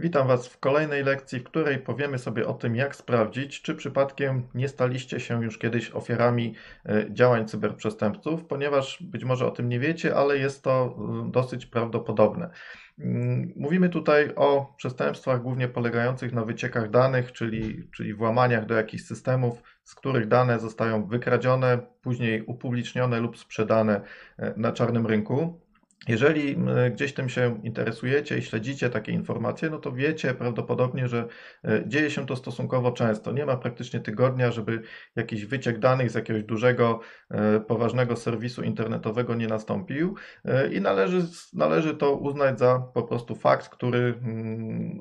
Witam Was w kolejnej lekcji, w której powiemy sobie o tym, jak sprawdzić, czy przypadkiem nie staliście się już kiedyś ofiarami e, działań cyberprzestępców, ponieważ być może o tym nie wiecie, ale jest to e, dosyć prawdopodobne. Mm, mówimy tutaj o przestępstwach głównie polegających na wyciekach danych, czyli, czyli włamaniach do jakichś systemów, z których dane zostają wykradzione, później upublicznione lub sprzedane e, na czarnym rynku. Jeżeli gdzieś tym się interesujecie i śledzicie takie informacje, no to wiecie prawdopodobnie, że e, dzieje się to stosunkowo często. Nie ma praktycznie tygodnia, żeby jakiś wyciek danych z jakiegoś dużego, e, poważnego serwisu internetowego nie nastąpił e, i należy, należy to uznać za po prostu fakt, który,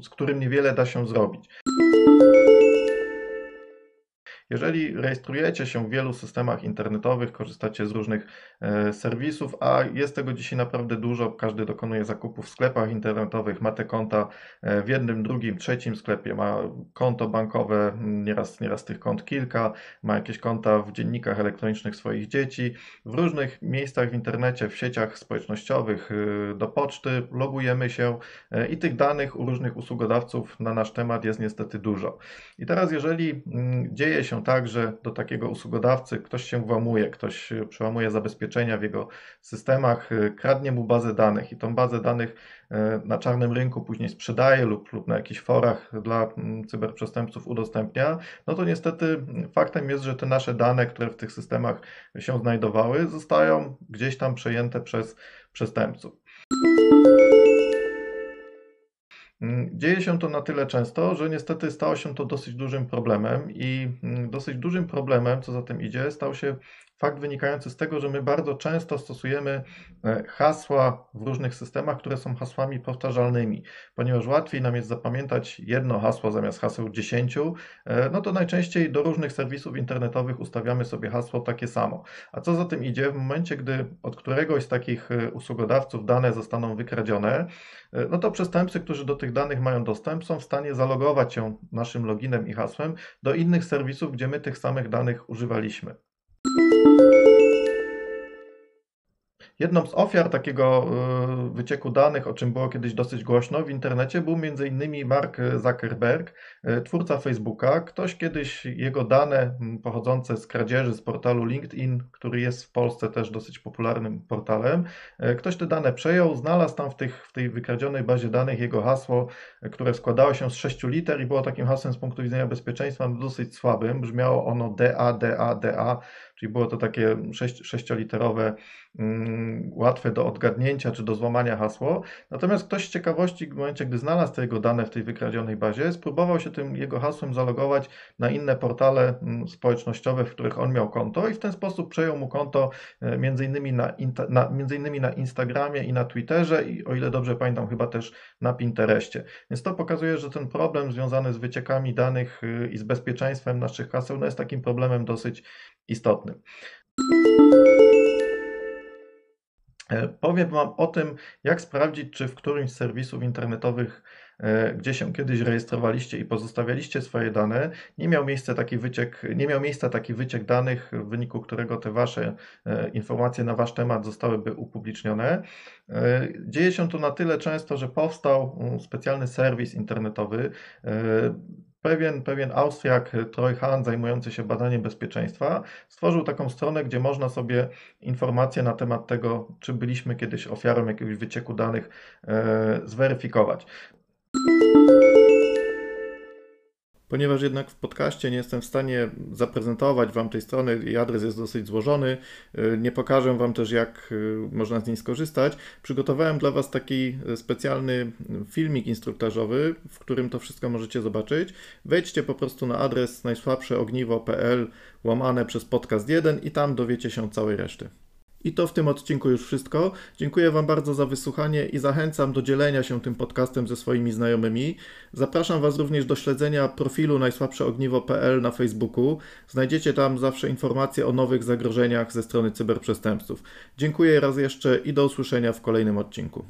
z którym niewiele da się zrobić. Jeżeli rejestrujecie się w wielu systemach internetowych, korzystacie z różnych e, serwisów, a jest tego dzisiaj naprawdę dużo, każdy dokonuje zakupów w sklepach internetowych, ma te konta e, w jednym, drugim, trzecim sklepie, ma konto bankowe, nieraz, nieraz tych kont kilka, ma jakieś konta w dziennikach elektronicznych swoich dzieci, w różnych miejscach w internecie, w sieciach społecznościowych, e, do poczty, logujemy się i tych danych u różnych usługodawców na nasz temat jest niestety dużo. I teraz jeżeli mm, dzieje się tak, że do takiego usługodawcy ktoś się włamuje, ktoś przełamuje zabezpieczenia w jego systemach, y, kradnie mu bazę danych i tą bazę danych y, na czarnym rynku później sprzedaje lub, lub na jakichś forach dla mm, cyberprzestępców udostępnia, no to niestety faktem jest, że te nasze dane, które w tych systemach się znajdowały, zostają gdzieś tam przejęte przez przestępców. Dzieje się to na tyle często, że niestety stało się to dosyć dużym problemem i mm, dosyć dużym problemem, co za tym idzie, stał się fakt wynikający z tego, że my bardzo często stosujemy e, hasła w różnych systemach, które są hasłami powtarzalnymi. Ponieważ łatwiej nam jest zapamiętać jedno hasło zamiast haseł 10, e, no to najczęściej do różnych serwisów internetowych ustawiamy sobie hasło takie samo. A co za tym idzie, w momencie, gdy od któregoś z takich e, usługodawców dane zostaną wykradzione, no to przestępcy, którzy do tych danych mają dostęp, są w stanie zalogować się naszym loginem i hasłem do innych serwisów, gdzie my tych samych danych używaliśmy. Música Jedną z ofiar takiego y, wycieku danych, o czym było kiedyś dosyć głośno w internecie, był m.in. Mark Zuckerberg, y, twórca Facebooka. Ktoś kiedyś jego dane pochodzące z kradzieży z portalu LinkedIn, który jest w Polsce też dosyć popularnym portalem, y, ktoś te dane przejął, znalazł tam w, tych, w tej wykradzionej bazie danych jego hasło, które składało się z sześciu liter i było takim hasłem z punktu widzenia bezpieczeństwa dosyć słabym. Brzmiało ono DA, DA, DA Czyli było to takie sześcioliterowe, łatwe do odgadnięcia czy do złamania hasło. Natomiast ktoś z ciekawości, w momencie, gdy znalazł te jego dane w tej wykradzionej bazie, spróbował się tym jego hasłem zalogować na inne portale mm, społecznościowe, w których on miał konto i w ten sposób przejął mu konto e, między innymi na, na, między innymi na Instagramie i na Twitterze i o ile dobrze pamiętam, chyba też na Pinterestie. Więc to pokazuje, że ten problem związany z wyciekami danych y, i z bezpieczeństwem naszych haseł no jest takim problemem dosyć istotnym. E, powiem Wam o tym, jak sprawdzić, czy w którymś z serwisów internetowych, e, gdzie się kiedyś rejestrowaliście i pozostawialiście swoje dane, nie miał miejsca taki wyciek, nie miał miejsca taki wyciek danych, w wyniku którego te Wasze e, informacje na Wasz temat zostałyby upublicznione. Dzieje się to na tyle często, że powstał mm, specjalny serwis internetowy pewien, pewien Austriak Troy Hahn, zajmujący się badaniem bezpieczeństwa, stworzył taką stronę, gdzie można sobie informacje na temat tego, czy byliśmy kiedyś ofiarą jakiegoś wycieku danych, e, zweryfikować. Ponieważ jednak w podcaście nie jestem w stanie zaprezentować Wam tej strony i adres jest dosyć złożony, y, nie pokażę Wam też, jak y, można z niej skorzystać, przygotowałem dla Was taki y, specjalny filmik instruktażowy, w którym to wszystko możecie zobaczyć. Wejdźcie po prostu na adres najsłabszeogniwo.pl łamane przez podcast 1 i tam dowiecie się całej reszty. I to w tym odcinku już wszystko. Dziękuję Wam bardzo za wysłuchanie i zachęcam do dzielenia się tym podcastem ze swoimi znajomymi. Zapraszam Was również do śledzenia profilu najsłabszeogniwo.pl na Facebooku. Znajdziecie tam zawsze informacje o nowych zagrożeniach ze strony cyberprzestępców. Dziękuję raz jeszcze i do usłyszenia w kolejnym odcinku.